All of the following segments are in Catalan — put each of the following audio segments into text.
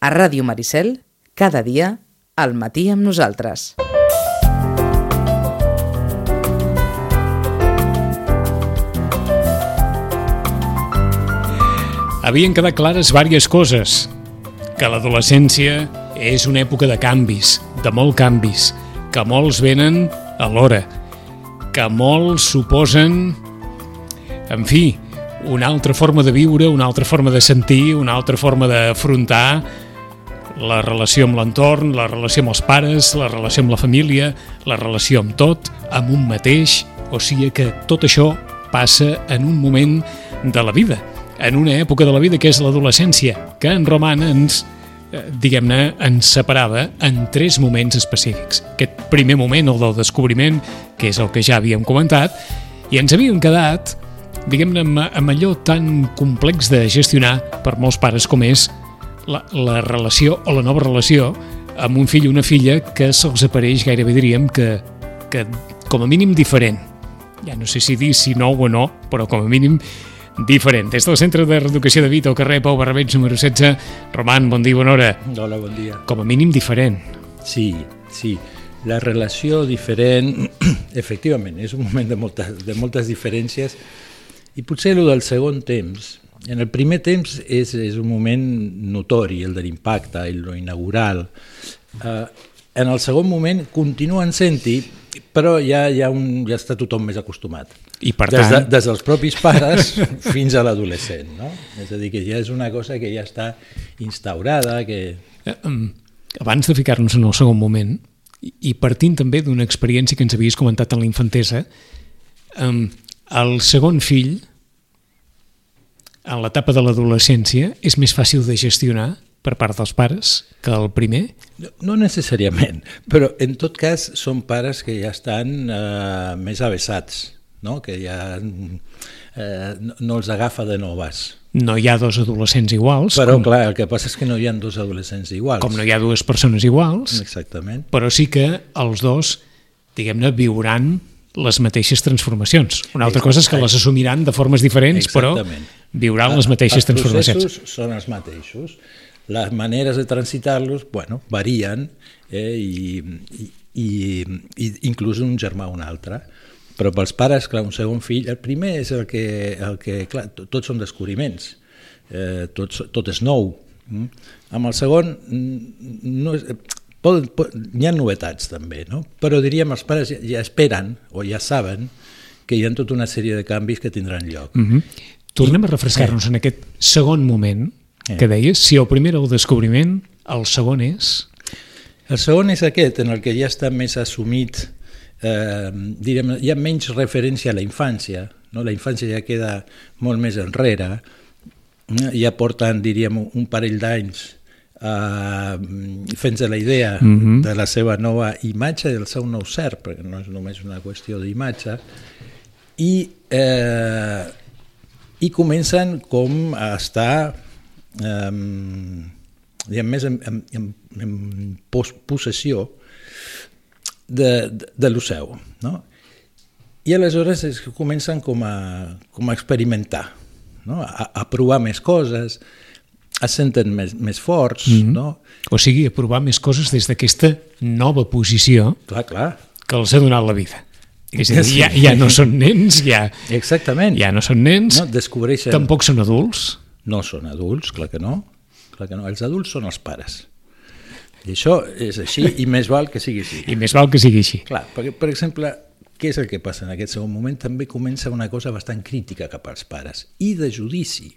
A Ràdio Maricel, cada dia, al matí amb nosaltres. Havien quedat clares diverses coses. Que l'adolescència és una època de canvis, de molt canvis, que molts venen alhora, que molts suposen, en fi, una altra forma de viure, una altra forma de sentir, una altra forma d'afrontar la relació amb l'entorn, la relació amb els pares, la relació amb la família, la relació amb tot, amb un mateix, o sigui que tot això passa en un moment de la vida, en una època de la vida que és l'adolescència, que en Roman ens, eh, diguem-ne, ens separava en tres moments específics. Aquest primer moment, el del descobriment, que és el que ja havíem comentat, i ens havíem quedat, diguem-ne, amb, allò tan complex de gestionar per molts pares com és la, la relació o la nova relació amb un fill o una filla que se'ls apareix gairebé diríem que, que com a mínim diferent. Ja no sé si dir si nou o no, però com a mínim diferent. Des del Centre de Reeducació de Vita al carrer Pau Barrabeig número 16. Roman, bon dia, bona hora. Hola, bon dia. Com a mínim diferent. Sí, sí. La relació diferent, efectivament, és un moment de moltes, de moltes diferències i potser el del segon temps. En el primer temps és, és un moment notori, el de l'impacte, el inaugural. Uh, en el segon moment continuen sent-hi, però ja, ja, un, ja està tothom més acostumat. I per des, de, tant... des dels propis pares fins a l'adolescent. No? És a dir, que ja és una cosa que ja està instaurada, que... Eh, abans de ficar-nos en el segon moment, i, partint també d'una experiència que ens havies comentat en la infantesa, um, el segon fill, en l'etapa de l'adolescència, és més fàcil de gestionar per part dels pares que el primer? No, no necessàriament, però en tot cas són pares que ja estan eh, més avessats, no? que ja eh, no, els agafa de noves. No hi ha dos adolescents iguals. Però com, clar, el que passa és que no hi ha dos adolescents iguals. com no hi ha dues persones iguals, Exactament. però sí que els dos, diguem-ne, viuran les mateixes transformacions. Una altra cosa és que les assumiran de formes diferents, però Exactament. Viuran les mateixes els transformacions. processos són els mateixos. Les maneres de transitar-los, bueno, varien eh, i, i, i, inclús un germà o un altre. Però pels pares, clar, un segon fill, el primer és el que, el que clar, to- tots són descobriments, eh, tot, tot és nou. Mm? Amb el segon, mm, no és, poden, poden, hi ha novetats també, no? però diríem els pares ja, ja esperen o ja saben que hi ha tota una sèrie de canvis que tindran lloc. Mm -hmm. Tornem a refrescar-nos en aquest segon moment que deies, si el primer era el descobriment, el segon és... El segon és aquest, en el que ja està més assumit, eh, direm, hi ha menys referència a la infància, no? la infància ja queda molt més enrere, eh, ja porten, diríem, un parell d'anys eh, fent-se la idea Mhm. de la seva nova imatge, del seu nou cert, perquè no és només una qüestió d'imatge, i, eh, i comencen com a estar eh, diguem, més en, en, en, en pos, possessió de, de, de lo seu. No? I aleshores és que comencen com a, com a experimentar, no? a, a provar més coses, es senten més, més forts, mm -hmm. no? O sigui, a provar més coses des d'aquesta nova posició Clar, clar. que els ha donat la vida. És a dir, ja, ja no són nens, ja, Exactament. ja no són nens, No, descobreixen... tampoc són adults. No són adults, clar que no. Clar que no. Els adults són els pares. I això és així i més val que sigui així. I més val que sigui així. Clar, perquè, per exemple, què és el que passa en aquest segon moment? També comença una cosa bastant crítica cap als pares i de judici.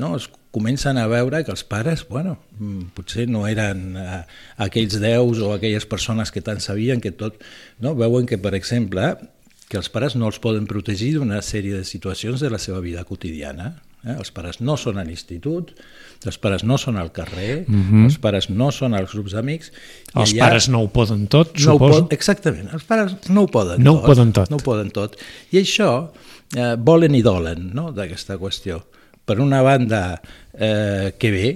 No? Es comencen a veure que els pares, bueno, mm, potser no eren eh, aquells déus o aquelles persones que tant sabien que tot... No? Veuen que, per exemple, que els pares no els poden protegir d'una sèrie de situacions de la seva vida quotidiana. Eh? Els pares no són a l'institut, els pares no són al carrer, mm -hmm. els pares no són als grups d'amics. Els allà- pares no ho poden tot, no ho suposo. pot, exactament, els pares no ho poden No ho tot. poden tot. No ho poden tot. I això eh, volen i dolen no, d'aquesta qüestió. Per una banda, eh, que bé,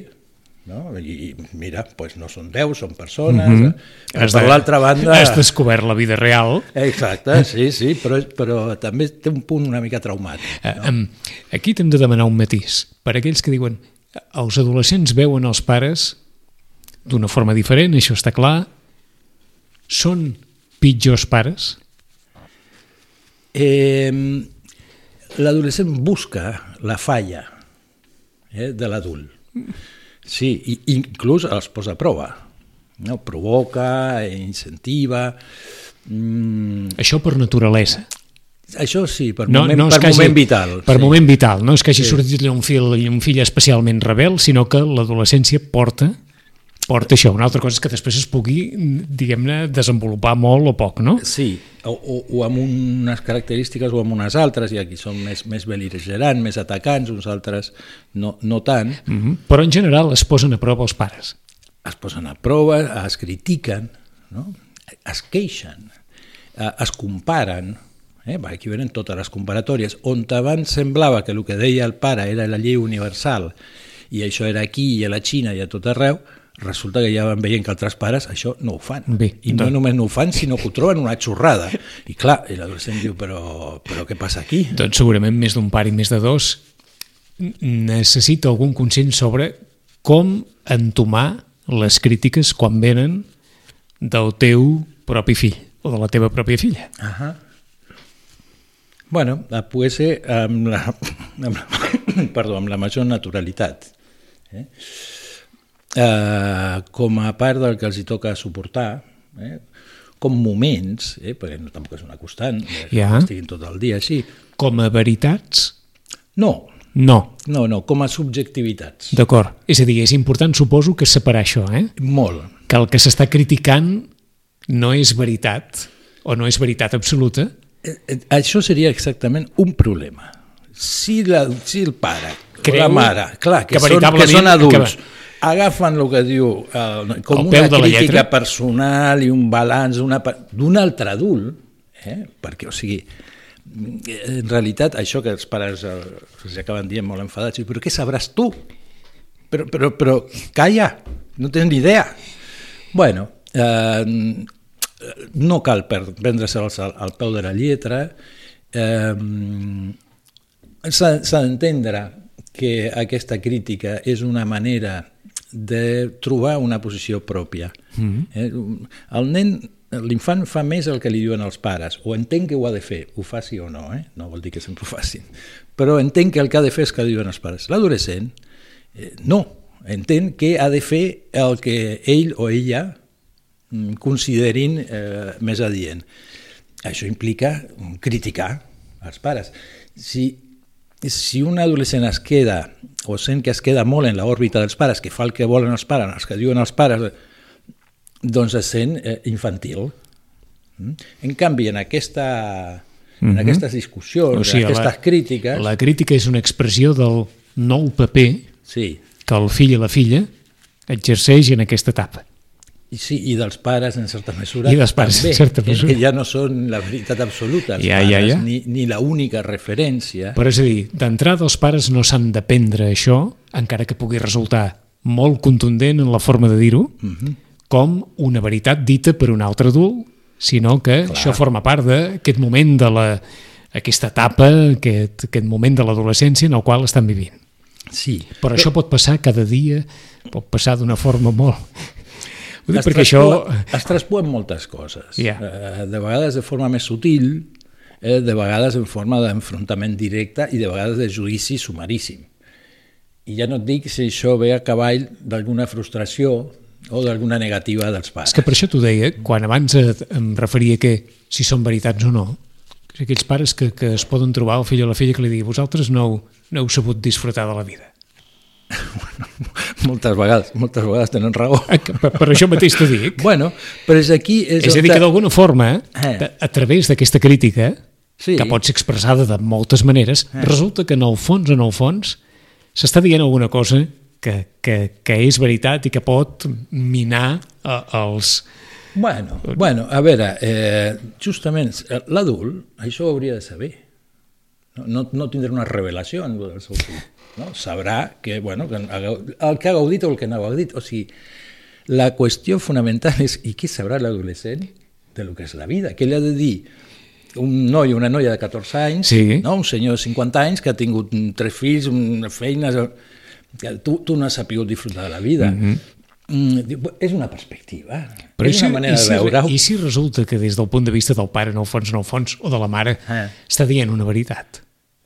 no? i mira, pues no són déus, són persones, mm -hmm. però Has per l'altra banda... Has descobert la vida real. Exacte, sí, sí, però, però també té un punt una mica traumàtic. Eh, em, Aquí t'hem de demanar un matís. Per aquells que diuen els adolescents veuen els pares d'una forma diferent, això està clar. Són pitjors pares? Eh, L'adolescent busca la falla eh, de l'adult. Sí, i inclús els posa a prova. No? Provoca, incentiva... Mm. Això per naturalesa. Això sí, per, no, moment, no per moment hagi, vital. Per sí. moment vital, no és que hagi sí. sortit un fill, un fill especialment rebel, sinó que l'adolescència porta porta això. Una altra cosa és que després es pugui, diguem-ne, desenvolupar molt o poc, no? Sí, o, o, o amb unes característiques o amb unes altres, i aquí són més, més beligerants, més atacants, uns altres no, no tant. Mm -hmm. Però en general es posen a prova els pares. Es posen a prova, es critiquen, no? es queixen, eh, es comparen, eh? aquí venen totes les comparatòries, on abans semblava que el que deia el pare era la llei universal i això era aquí i a la Xina i a tot arreu, resulta que ja van veient que altres pares això no ho fan. Bé, I no doncs... només no ho fan, sinó que ho troben una xorrada. I clar, l'adolescent diu, però, però què passa aquí? Doncs segurament més d'un pare i més de dos necessita algun consell sobre com entomar les crítiques quan venen del teu propi fill o de la teva pròpia filla. Uh -huh. Bueno, puede ser amb la, amb la, perdó, amb la major naturalitat. Eh? Eh, com a part del que els hi toca suportar, eh, com moments, eh, perquè no, tampoc és una constant, eh, ja. estiguin tot el dia així. Com a veritats? No. No. No, no, com a subjectivitats. D'acord. És a dir, és important, suposo, que separar això, eh? Molt. Que el que s'està criticant no és veritat, o no és veritat absoluta. Eh, eh, això seria exactament un problema. Si, la, si el pare Creu o la mare, clar, que, que, són, que són adults, que agafen el que diu eh, com una crítica personal i un balanç d'un altre adult, eh? perquè, o sigui, en realitat, això que els pares eh, els acaben dient molt enfadats, però què sabràs tu? Però, però, però calla, no tens ni idea. Bueno, eh, no cal prendre-se'ls al, al peu de la lletra, eh, s'ha d'entendre que aquesta crítica és una manera de trobar una posició pròpia. Mm -hmm. eh? El nen, l'infant fa més el que li diuen els pares, o entén que ho ha de fer, ho faci o no, eh? no vol dir que sempre ho facin, però entén que el que ha de fer és que li diuen els pares. L'adolescent, eh, no, entén que ha de fer el que ell o ella mm, considerin eh, més adient. Això implica criticar els pares. Si si un adolescent es queda o sent que es queda molt en l'òrbita dels pares, que fa el que volen els pares, els que diuen els pares, doncs es sent eh, infantil. Mm? En canvi, en, aquesta, en mm -hmm. aquestes discussions, o sigui, en aquestes la, crítiques... La crítica és una expressió del nou paper sí. que el fill i la filla exerceix en aquesta etapa. I sí, i dels pares en certa mesura I dels pares també, en certa mesura. que ja no són la veritat absoluta, els ja, pares, ja, ja. ni, ni la única referència. Però és a dir, d'entrada els pares no s'han de prendre això, encara que pugui resultar molt contundent en la forma de dir-ho, uh mhm. -huh. com una veritat dita per un altre adult, sinó que Clar. això forma part d'aquest moment de la, aquesta etapa, aquest, aquest moment de l'adolescència en el qual estan vivint. Sí. Però, però això pot passar cada dia, pot passar d'una forma molt ho dic es perquè això... Es traspuen moltes coses. Yeah. Eh, de vegades de forma més sutil, eh, de vegades en forma d'enfrontament directe i de vegades de judici sumaríssim. I ja no et dic si això ve a cavall d'alguna frustració o d'alguna negativa dels pares. És que per això t'ho deia, quan abans em referia que si són veritats o no, aquells pares que, que es poden trobar el fill o la filla que li digui vosaltres no heu, no heu sabut disfrutar de la vida moltes vegades, moltes vegades tenen raó. Ah, per, per això mateix t'ho dic. Bueno, però és aquí... És, és a dir, que d'alguna forma, eh. a través d'aquesta crítica, sí. que pot ser expressada de moltes maneres, eh. resulta que en el fons, en el fons, s'està dient alguna cosa que, que, que és veritat i que pot minar eh, els... Bueno, bueno, a veure, eh, justament l'adult això ho hauria de saber. No, no, no tindrà una revelació en el seu fill no? sabrà que, bueno, que el que ha gaudit o el que no ha gaudit. O sigui, la qüestió fonamental és i què sabrà l'adolescent de lo que és la vida? Què li ha de dir un noi o una noia de 14 anys, sí. no? un senyor de 50 anys que ha tingut tres fills, una feina... que tu, tu no has sapigut disfrutar de la vida. Mm -hmm. Mm, és una perspectiva, Però és si, una manera si, de veure-ho. I si resulta que des del punt de vista del pare, en el fons, en el fons, o de la mare, Eh. està dient una veritat,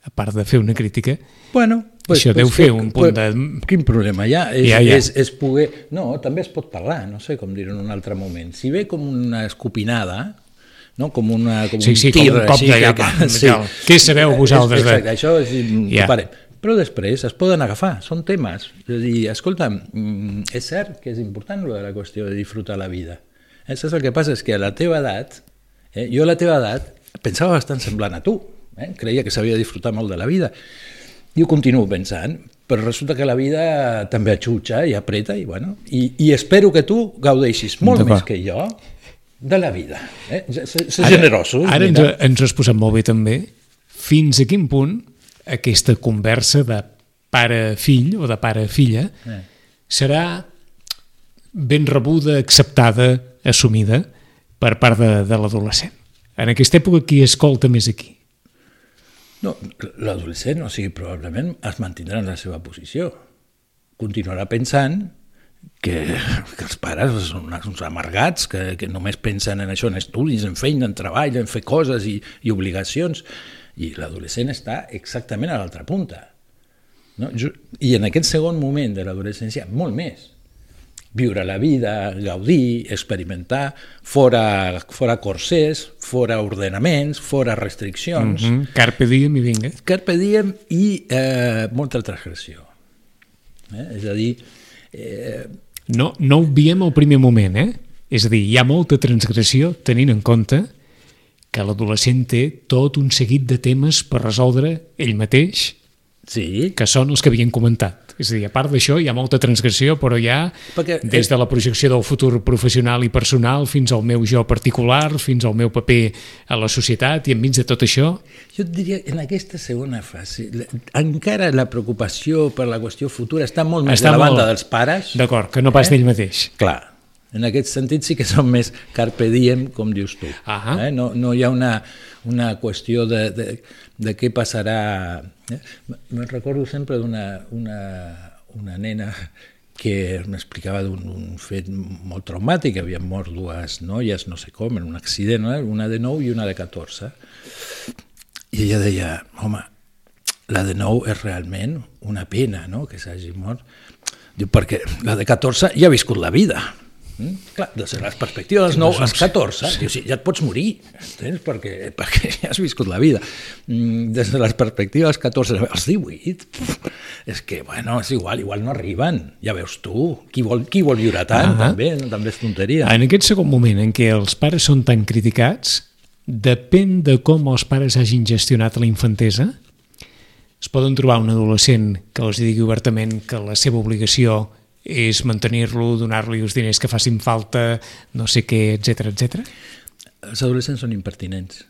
a part de fer una crítica, Bueno, Això deu fer un punt de- Quin problema hi ha? És, Ja, ja. És, és poder... No, també es pot parlar, no sé com dir-ho en un altre moment. Si ve com una escopinada, no? com, una, com Sí, un sí, com tir un cop així, de llapa, allò. Què sabeu vosaltres de- Exacte, això és... Ja. Ja. Però després es poden agafar, són temes. És a dir, escolta, mm, és cert que és important lo de la qüestió de disfrutar la vida. Eh, Saps el que passa? És que a la teva edat, eh, jo a la teva edat pensava bastant semblant a tu, eh? creia que s'havia de disfrutar molt de la vida, i ho continuo pensant, però resulta que la vida també atxutxa i apreta, i, bueno, i, i espero que tu gaudeixis molt més que jo de la vida. Eh? Ser, generosos. Ara ens, mira. ens has posat molt bé també. Fins a quin punt aquesta conversa de pare-fill o de pare-filla Eh. serà ben rebuda, acceptada, assumida per part de, de l'adolescent? En aquesta època, qui escolta més aquí? No, l'adolescent, o sigui, probablement es mantindrà en la seva posició. Continuarà pensant que, que els pares són uns, amargats, que, que només pensen en això, en estudis, en feina, en treball, en fer coses i, i obligacions. I l'adolescent està exactament a l'altra punta. No? I en aquest segon moment de l'adolescència, molt més. Viure la vida, gaudir, experimentar, fora, fora corsers, fora ordenaments, fora restriccions. Mm -hmm. Carpe diem i vinga. Carpe diem i eh, molta transgressió. Eh? És a dir, eh, No, no obviem el primer moment, eh? És a dir, hi ha molta transgressió tenint en compte que l'adolescent té tot un seguit de temes per resoldre ell mateix, sí, que són els que havien comentat. És a dir, a part d'això, hi ha molta transgressió, però hi ha Perquè, des de la projecció del futur professional i personal fins al meu jo particular, fins al meu paper a la societat, i enmig de tot això, jo et diria, en aquesta segona fase, encara la preocupació per la qüestió futura està molt més Està de la molt- banda dels pares. d'acord, que no pas Eh? d'ell mateix. Clar, en aquest sentit sí que són més carpe diem, com dius tu. Ahà. Eh? No, no hi ha una, una qüestió de, de, de què passarà... Eh? Me'n recordo sempre d'una una, una nena que m'explicava d'un un fet molt traumàtic, havien mort dues noies, no sé com, en un accident, una de 9 i una de 14. I ella deia, home, la de 9 és realment una pena no? que s'hagi mort. Diu, perquè la de 14 ja ha viscut la vida. Mm? Clar, des de les perspectives dels 9 als 14, diu, sí, ja et pots morir, entens? Perquè, perquè ja has viscut la vida. Mm, Des de les perspectives dels 14 als 18, puf, és que, bueno, és igual, igual no arriben. Ja veus tu, qui vol, qui vol viure tant, Ah. també, també és tonteria. En aquest segon moment en què els pares són tan criticats, depèn de com els pares hagin gestionat la infantesa, es poden trobar un adolescent que els digui obertament que la seva obligació és mantenir-lo, donar-li els diners que facin falta, no sé què, etc etc. Els adolescents són impertinents.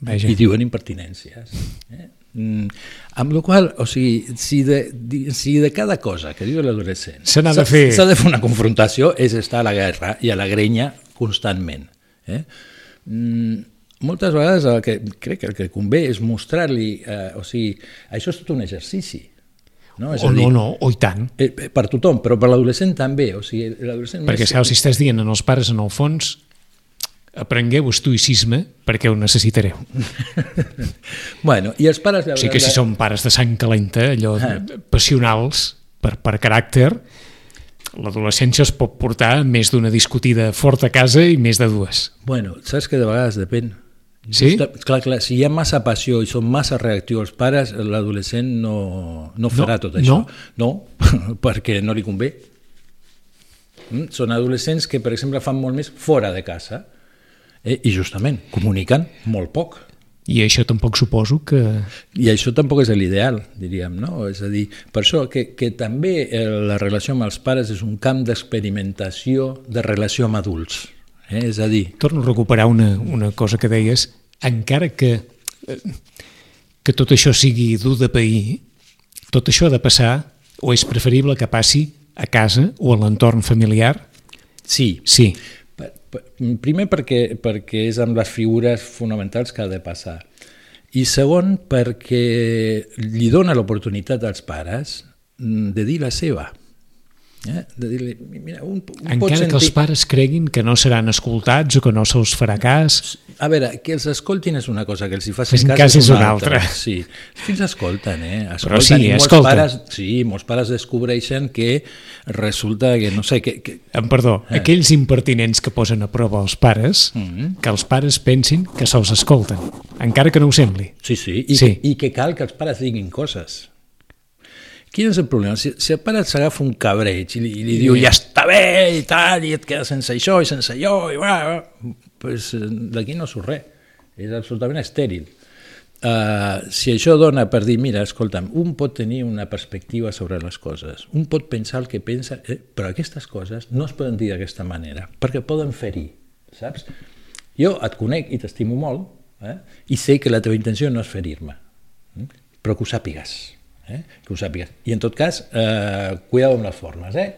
Vaja. i diuen impertinències. Eh? Mm, amb la qual o sigui, si de, si de cada cosa que diu l'adolescent Se n'ha de s'ha- fer. s'ha de fer una confrontació, és estar a la guerra i a la grenya constantment. Eh? Mm, moltes vegades el que crec que el que convé és mostrar-li, eh, o sigui, això és tot un exercici. No? És O a dir, no, no, o i tant. eh, per tothom, però per l'adolescent també. O sigui, l'adolescent Perquè, més- si estàs dient als pares, en el fons, aprengueu estoicisme perquè ho necessitareu. Bueno, i els pares... O sigui que si són pares de sang calenta, allò Ah. passionals per, per caràcter, l'adolescència es pot portar més d'una discutida forta a casa i més de dues. Bueno, saps que de vegades depèn. Sí? Justa, clar, clar, si hi ha massa passió i són massa reactius els pares, l'adolescent no, no farà No, tot això. no? no perquè no li convé. Mm? Són adolescents que, per exemple, fan molt més fora de casa eh? i justament comuniquen molt poc. I això tampoc suposo que... I això tampoc és l'ideal, diríem, no? És a dir, per això que, que també eh, la relació amb els pares és un camp d'experimentació de relació amb adults. Eh? És a dir, Torno a recuperar una, una cosa que deies, encara que, eh, que tot això sigui dur de pair, tot això ha de passar o és preferible que passi a casa o a l'entorn familiar? sí, Sí, Primer perquè, perquè és amb les figures fonamentals que ha de passar. I segon perquè li dona l'oportunitat als pares mm, de dir la seva. Eh? De dir-li, mira, un, un pot Encara sentir... que els pares creguin que no seran escoltats o que no se'ls farà cas, A veure, que els escoltin és una cosa, que els hi facin cas, cas és una una altra. altra. Sí, els fills escolten, eh? Escolten, Però sí, molts escolten. Pares, sí, molts pares descobreixen que resulta que, no sé, que, que em perdó, Eh. aquells impertinents que posen a prova els pares, Mhm. que els pares pensin que se'ls escolten, encara que no ho sembli. Sí, sí, i, Sí. Que, i que cal que els pares diguin coses. Quin és el problema? Si, si el pare s'agafa un cabreig i li, i li diu ja està bé i tal, i et quedes sense això i sense allò, i va, va, pues, eh, d'aquí no surt res. És absolutament estèril. Uh, si això dona per dir, mira, escolta'm, un pot tenir una perspectiva sobre les coses, un pot pensar el que pensa, eh, però aquestes coses no es poden dir d'aquesta manera, perquè poden ferir, saps? Jo et conec i t'estimo molt, eh? i sé que la teva intenció no és ferir-me, eh? però que ho sàpigues, eh? que ho sàpigues. I en tot cas, eh, cuidado amb les formes, eh?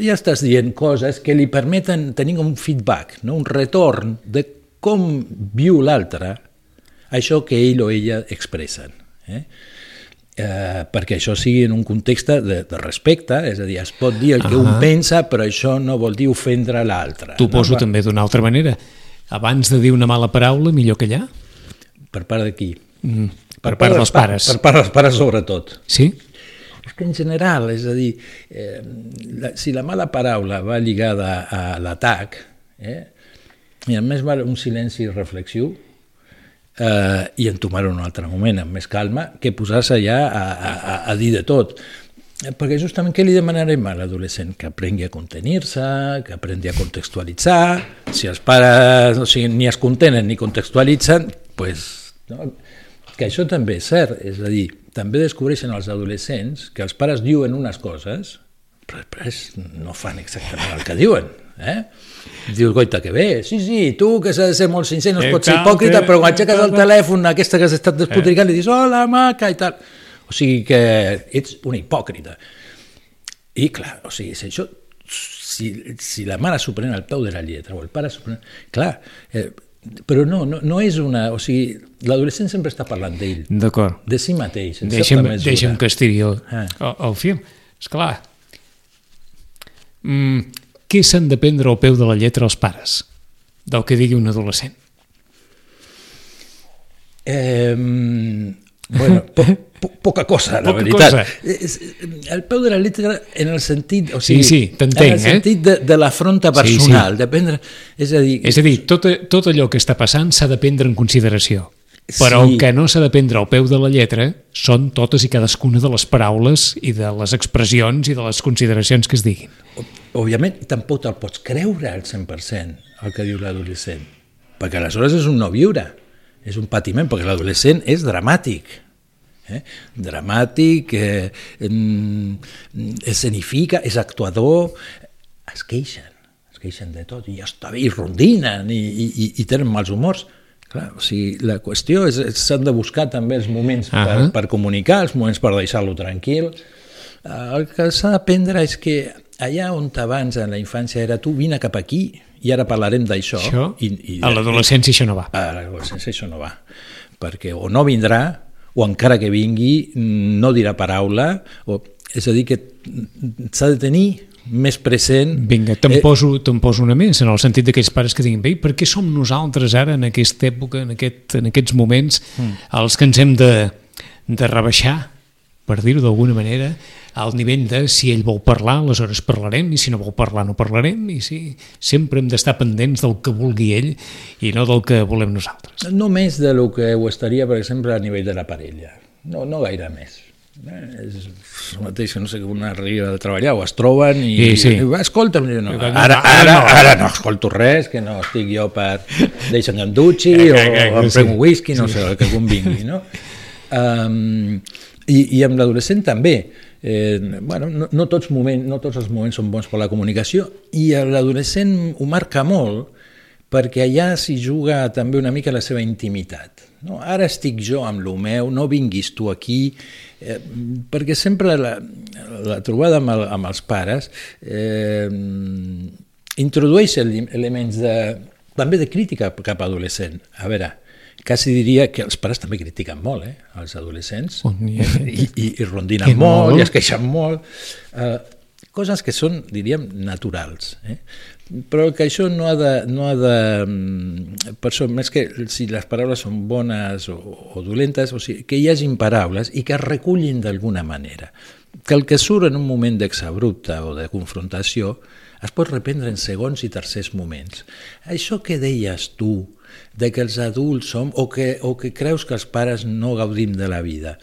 ja estàs dient coses que li permeten tenir un feedback, no? un retorn de com viu l'altre això que ell o ella expressen. Eh? Eh, perquè això sigui en un context de, de respecte, és a dir, es pot dir el que uh -huh. un pensa, però això no vol dir ofendre l'altre. T'ho poso no? també d'una altra manera. Abans de dir una mala paraula, millor callar? Per part de qui? Mm, per, part dels pares. Per part dels pares, sobretot. Sí? És que en general, és a dir, eh, la, si la mala paraula va lligada a l'atac, eh, i a més val un silenci reflexiu, eh, i entomar-ho en un altre moment amb més calma que posar-se ja a, a, a, dir de tot Eh, perquè justament què li demanarem a l'adolescent? Que aprengui a contenir-se, que aprengui a contextualitzar, si els pares o sigui, ni es contenen ni contextualitzen, pues, no? Que això també és cert, és a dir, també descobreixen els adolescents que els pares diuen unes coses, però després no fan exactament el que diuen. Eh? Dius, goita, que bé, sí, sí, tu que s'ha de ser molt sincer, no es Eh, pot ser hipòcrita, que- però quan aixeques el cal- telèfon, aquesta que has estat despotricant, li dius, hola, maca, i tal. O sigui que ets una hipòcrita. I clar, o sigui, si això si, si la mare s'ho pren al peu de la lletra o el pare s'ho pren... Clar, eh, però no, no, no és una... O sigui, l'adolescent sempre està parlant d'ell, D'acord. de si mateix, en Deixa'm, certa mesura. deixa'm que estiri el, Ah. el, el fil. Esclar. Mm, què s'han de prendre al peu de la lletra els pares? Del que digui un adolescent. Eh, bueno, po, po, poca cosa, la Poca veritat. cosa. És, el peu de la lletra en el sentit... O Sí, sigui, sí, t'entenc, En el eh? sentit de, de l'afronta Sí, sí. personal, de prendre... És a dir, És a dir, tot, tot allò que està passant s'ha de prendre en consideració. Però Sí. el que no s'ha de prendre al peu de la lletra són totes i cadascuna de les paraules i de les expressions i de les consideracions que es diguin. òbviament, tampoc te'l pots creure al 100% el que diu l'adolescent, perquè aleshores és un no viure, és un patiment, perquè l'adolescent és dramàtic. Eh? Dramàtic, eh, mm, escenifica, és actuador, es queixen, es queixen de tot, i ja està bé, i rondinen, i, i, i, tenen mals humors. Clar, o sigui, la qüestió és, s'han de buscar també els moments per, Ahà. per comunicar, els moments per deixar-lo tranquil. El que s'ha d'aprendre és que allà on abans en la infància era tu vine cap aquí i ara parlarem d'això Això, i, i a l'adolescència això no va. a l'adolescència això no va perquè o no vindrà o encara que vingui no dirà paraula o, és a dir que s'ha de tenir més present Vinga, te'n Eh, poso, te'n poso una més, en el sentit d'aquells pares que diguin, bé, per què som nosaltres ara, en aquesta època, en, aquest, en aquests moments, Mm. els que ens hem de, de rebaixar, per dir-ho d'alguna manera, al nivell de si ell vol parlar, aleshores parlarem, i si no vol parlar no parlarem, i si sempre hem d'estar pendents del que vulgui ell i no del que volem nosaltres. no més de lo que ho estaria per exemple a nivell de la parella no, no gaire més Eh, és el mateix que no sé que un arriba de treballar o es troben i, Sí, sí. i va, escolta'm, jo no, ara, ara, no. ara no escolto res que no estic jo per deixa'm que em dutxi Eh, o que- que- em sí. prenc un whisky, no sé, el que convingui no? um, i, i amb l'adolescent també eh, bueno, no, no, tots moments, no tots els moments són bons per la comunicació i l'adolescent ho marca molt perquè allà s'hi juga també una mica la seva intimitat. No? Ara estic jo amb lo meu, no vinguis tu aquí, eh, perquè sempre la, la trobada amb, el, amb els pares eh, introdueix ele- elements de, també de crítica cap a adolescent. A veure, quasi diria que els pares també critiquen molt, eh, els adolescents, Oh, ha- i, i, i rondinen Que molt, molt. i es queixen molt, eh, coses que són, diríem, naturals. Eh? Però que això no ha de... No ha de mm, per això, més que si les paraules són bones o, o dolentes, o sigui, que hi hagin paraules i que es recullin d'alguna manera. Que el que surt en un moment d'exabrupte o de confrontació es pot reprendre en segons i tercers moments. Això que deies tu, de que els adults som, o que, o que creus que els pares no gaudim de la vida,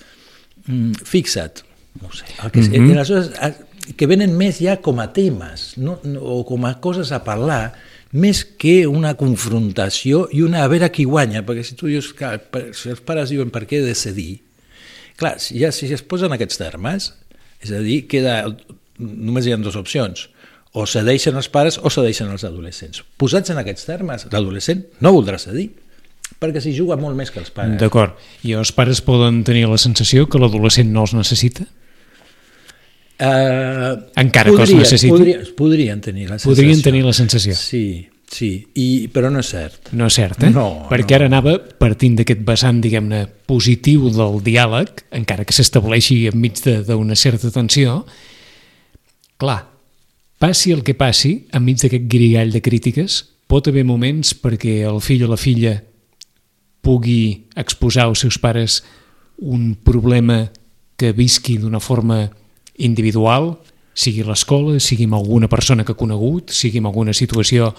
mm, fixa't, no sé, el que, mm -hmm. aleshores, a- que venen més ja com a temes no, no, o com a coses a parlar més que una confrontació i una a veure qui guanya, perquè si tu dius per- si els pares diuen per què decidir, clar, si, ja, si es posen aquests termes, és a dir, queda, només hi ha dues opcions, o cedeixen els pares o cedeixen els adolescents. Posats en aquests termes, l'adolescent no voldrà cedir, perquè s'hi juga molt més que els pares. D'acord. I els pares poden tenir la sensació que l'adolescent no els necessita? Uh, Encara que els necessitin? Podrien, podrien tenir la sensació. Podrien tenir la sensació. Sí, sí, I, però no és cert. No és cert, eh? No, Perquè no. ara anava partint d'aquest vessant, diguem-ne, positiu del diàleg, encara que s'estableixi enmig d'una certa tensió, clar, passi el que passi, enmig d'aquest grigall de crítiques, pot haver moments perquè el fill o la filla pugui exposar als seus pares un problema que visqui d'una forma individual, sigui l'escola, sigui amb alguna persona que ha conegut, sigui en alguna situació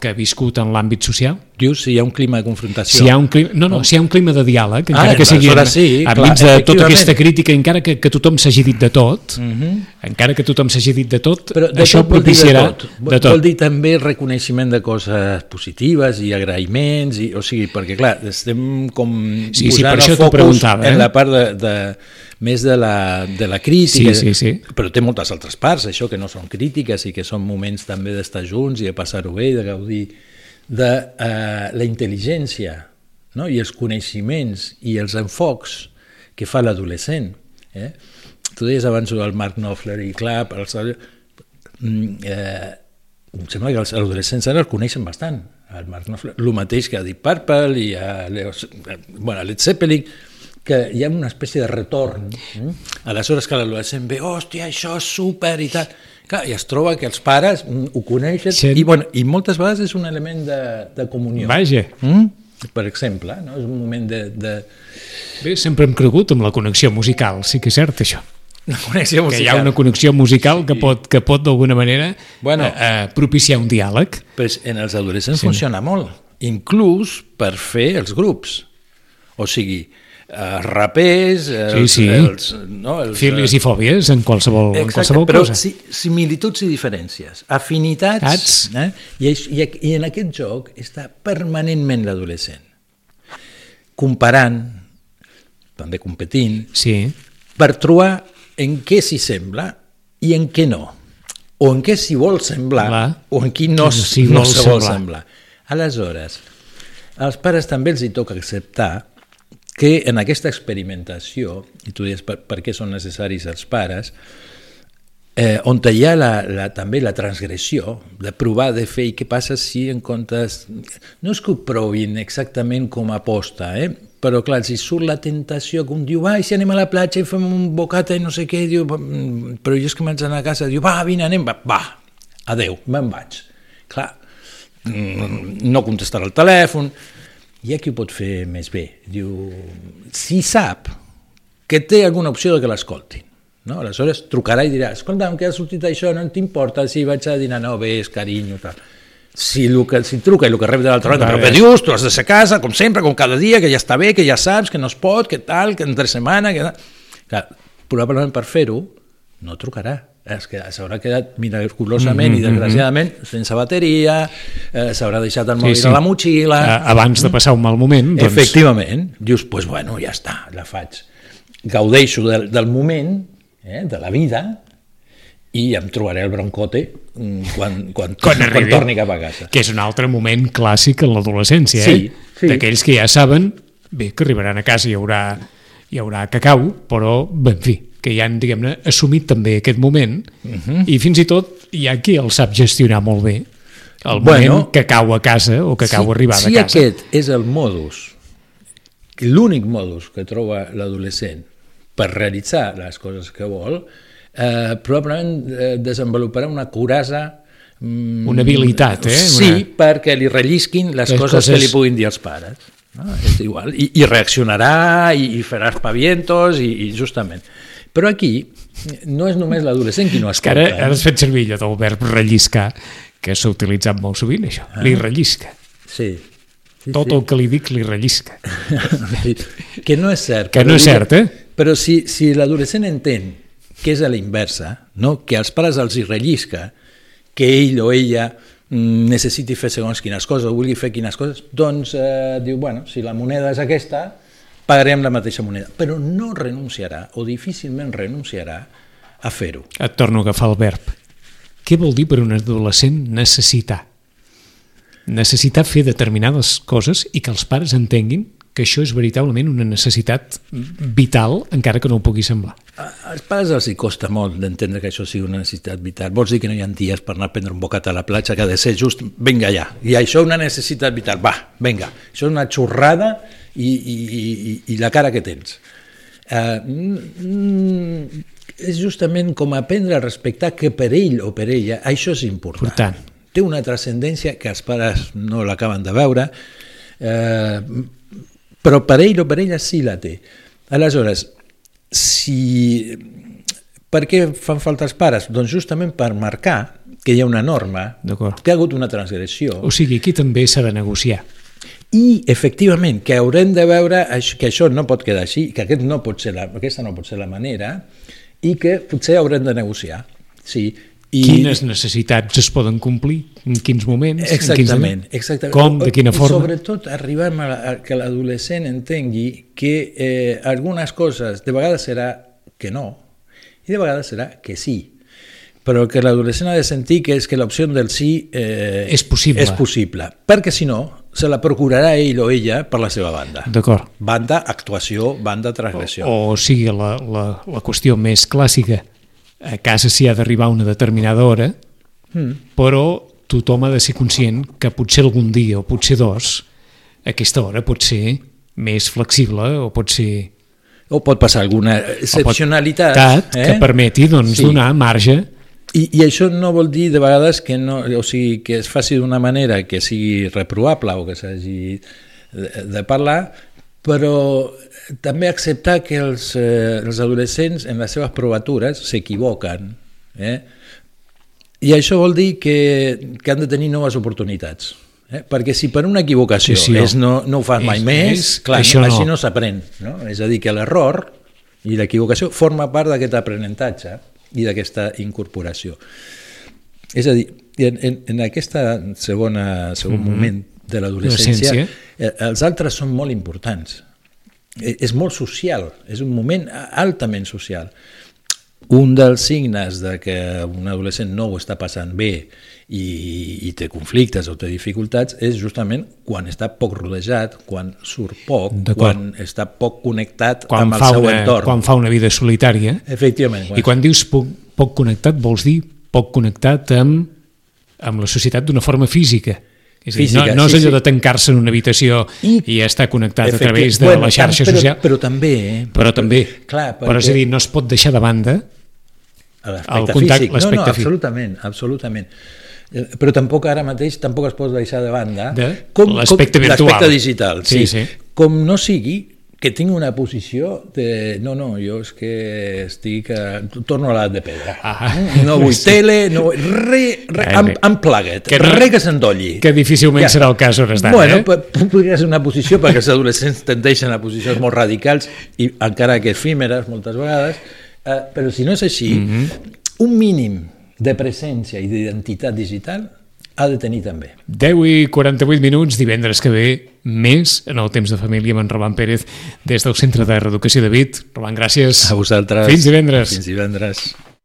que ha viscut en l'àmbit social? Dius si hi ha un clima de confrontació. Si hi ha un clima, no, no, si hi ha un clima de diàleg, encara Ah, que sigui aleshores sí, enmig clar, de tota aquesta crítica, encara que, que tothom s'hagi dit de tot, Mm -hmm. encara que tothom s'hagi dit de tot, Però de això tot propiciarà de tot. De tot. vol dir també reconeixement de coses positives i agraïments, i, o sigui, perquè clar, estem com Sí, sí, posant per el això t'ho focus preguntava, eh? en la part de, de, més de la, de la crítica, Sí, sí, sí. però té moltes altres parts, això que no són crítiques i que són moments també d'estar junts i de passar-ho bé i de gaudir de uh, la intel·ligència no? i els coneixements i els enfocs que fa l'adolescent. Eh? Tu deies abans el Mark Knopfler i clar, els, mm, eh, em sembla que els adolescents ara el coneixen bastant, el Mark Knopfler, el mateix que ha dit Purple i a Leo, eh, bueno, a Led Zeppelin, que hi ha una espècie de retorn. Mm? Aleshores que l'adolescent ve, hòstia, això és súper i tal. Clar, i es troba que els pares mm, ho coneixen Sí. i, bueno, i moltes vegades és un element de, de comunió. Vaja, Mm? Per exemple, no? és un moment de, de, bé, sempre hem cregut amb la connexió musical, sí que és cert això. de connexió Que musical. hi ha una connexió musical que pot, que pot d'alguna manera Bueno. eh, eh, propiciar un diàleg. Pues en els adolescents sí. funciona molt, inclús per fer els grups. O sigui, els rapers, els, sí. els, no, els, Fílies i fòbies en qualsevol, en Exacte, qualsevol però cosa. si, similituds i diferències, afinitats, Saps? eh? I, i, i en aquest joc està permanentment l'adolescent, comparant, també competint, Sí, per trobar en què s'hi sembla i en què no, o en què s'hi vol semblar, Clar. o en qui no, s- s'hi no vol se vol semblar. semblar. Aleshores, als pares també els hi toca acceptar que en aquesta experimentació, i tu dius per, per què són necessaris els pares, eh, on hi ha la, la, també la transgressió de provar de fer i què passa si en comptes... No és que ho provin exactament com a posta, eh? però clar, si surt la tentació que un diu, va, si anem a la platja i fem un bocata i no sé què, diu, "Mm, però jo és que m'haig d'anar a casa, diu, va, vine, anem, va, va adeu, me'n vaig. Clar, mm, no contestarà el telèfon, hi ha qui ho pot fer més bé. Diu, si sap que té alguna opció de que l'escoltin, no? aleshores trucarà i dirà, escolta'm, que ha sortit això, no t'importa si vaig a dinar, no, ves, carinyo, tal. Si, el que, si truca i el que rep de l'altra banda, però què dius, tu has de ser a casa, com sempre, com cada dia, que ja està bé, que ja saps, que no es pot, que tal, que entre setmana... Que... Clar, probablement per fer-ho no trucarà. És que s'haurà quedat miraculosament mm -hmm, i desgraciadament sense bateria, eh, s'haurà deixat el mòbil a la motxilla... A- Abans de passar un mal moment, doncs... Efectivament, dius, doncs pues bueno, ja està, la faig. Gaudeixo del, del moment, eh, de la vida, i em trobaré el broncote mm, quan, quan, Quan arribi. torni cap a casa. Que és un altre moment clàssic en l'adolescència, Sí, eh? sí. D'aquells que ja saben, bé, que arribaran a casa i hi haurà, hi haurà cacau, però, bé, en fi, que ja han, diguem-ne, assumit també aquest moment, uh Mhm. -huh. i fins i tot hi ha qui el sap gestionar molt bé, el moment Bueno, que cau a casa o que cau si, arribada si a casa. aquest és el modus l'únic modus que troba l'adolescent per realitzar les coses que vol, eh, probablement eh, desenvoluparà una curasa mm, Una habilitat, eh? Sí, Una... perquè li rellisquin les, Les coses, coses- que li puguin dir els pares. No? És igual. I, I reaccionarà i, i farà espavientos i, i justament. Però aquí no és només l'adolescent qui no Que escolta. ara, ara has fet servir allò del verb relliscar, que s'ha utilitzat molt sovint, això. Ah. Li rellisca. Sí. sí Tot el que li dic li rellisca. sí. que no és cert. Que no és cert, eh? Però si, si l'adolescent entén que és a la inversa, no? que als pares els hi rellisca, que ell o ella mm, necessiti fer segons quines coses o vulgui fer quines coses, doncs eh, diu, bueno, si la moneda és aquesta, pagarem la mateixa moneda. Però no renunciarà, o difícilment renunciarà, a fer-ho. Et torno a agafar el verb. Què vol dir per un adolescent necessitar? Necessitar fer determinades coses i que els pares entenguin que això és veritablement una necessitat vital, encara que no ho pugui semblar. A- Als pares els hi costa molt d'entendre que això sigui una necessitat vital. Vols dir que no hi ha dies per anar a prendre un bocat a la platja que ha de ser just, vinga ja, i això és una necessitat vital, va, vinga, això és una xorrada i, i, i, i la cara que tens. Uh, mm, és justament com aprendre a respectar que per ell o per ella això és important. Important. Té una transcendència que els pares no l'acaben de veure, eh, però per ell o per ella sí la té. Aleshores, si... Per què fan falta els pares? Doncs justament per marcar que hi ha una norma, que ha hagut una transgressió, O sigui, aquí també s'ha de negociar. I efectivament que haurem de veure que això no pot quedar així, que aquest no pot ser la, aquesta no pot ser la manera, i que potser haurem de negociar. Sí. I, Quines necessitats es poden complir? En quins moments? En Exactament, quins... exactament. Com? De quina I forma? sobretot arribem a, la- a que l'adolescent entengui que eh, algunes coses de vegades serà que no i de vegades serà que sí. Però que l'adolescent ha de sentir que és que l'opció del sí eh, És possible. és possible. Perquè si no, se la procurarà ell o ella per la seva banda. D'acord. Banda actuació, banda transgressió. O sigui, la, la, la qüestió més clàssica, a casa s'hi ha d'arribar a una determinada hora, Mm. però tothom ha de ser conscient que potser algun dia o potser dos, aquesta hora pot ser més flexible o pot ser O pot passar alguna excepcionalitat eh? que permeti doncs, Sí. donar marge I, I això no vol dir de vegades que, no, o sigui, que es faci d'una manera que sigui reprovable o que s'hagi de, de parlar, però també acceptar que els, eh, els adolescents en les seves provatures s'equivoquen. Eh? I això vol dir que, que han de tenir noves oportunitats. Eh? Perquè si per una equivocació Sí, sí, és no, no ho fas mai és- més, és- clar, això no, no. així no s'aprèn. No? És a dir, que l'error i l'equivocació forma part d'aquest aprenentatge i d'aquesta incorporació. És a dir, en, en, en aquesta segona, segon mm -hmm. moment de l'adolescència, Adolescència. eh, els altres són molt importants. Eh, És molt social, és un moment altament social. Un dels signes de que un adolescent no ho està passant bé i, i té conflictes o té dificultats és justament quan està poc rodejat, quan surt poc, quan està poc connectat quan amb el seu una, entorn. quan fa una vida solitària. Efectivament. I quan dius poc, poc connectat, vols dir poc connectat amb, amb la societat d'una forma física. És a dir, Física, no, no és sí, allò sí. de tancar-se en una habitació i, I- estar connectat a través de bueno, la xarxa però, social, Però també... Eh? però també. Clar, Però és a dir, no es pot deixar de banda L'aspecte físic. No, no, absolutament, absolutament. Eh, Però tampoc ara mateix tampoc es pot deixar de banda De l'aspecte virtual. L'aspecte digital, sí. Sí, sí. Com no sigui que tinc una posició de... No, no, jo és que estic... A... Torno a l'edat de pedra. Ah. No vull tele, no vull... Re, re, Eh, bé. unplugged, Que re que s'endolli. que difícilment serà el cas hores d'ara, Bueno, eh? po- podria ser una posició perquè els adolescents tendeixen a posicions molt radicals i encara que efímeres moltes vegades, eh, però si no és així, mm. -hmm. un mínim de presència i d'identitat digital ha de tenir també. 10 i 48 minuts, divendres que ve, més en el temps de família amb en Roman Pérez des del Centre de Reeducació de Vit. Roman, gràcies. A vosaltres. Fins divendres. Fins divendres.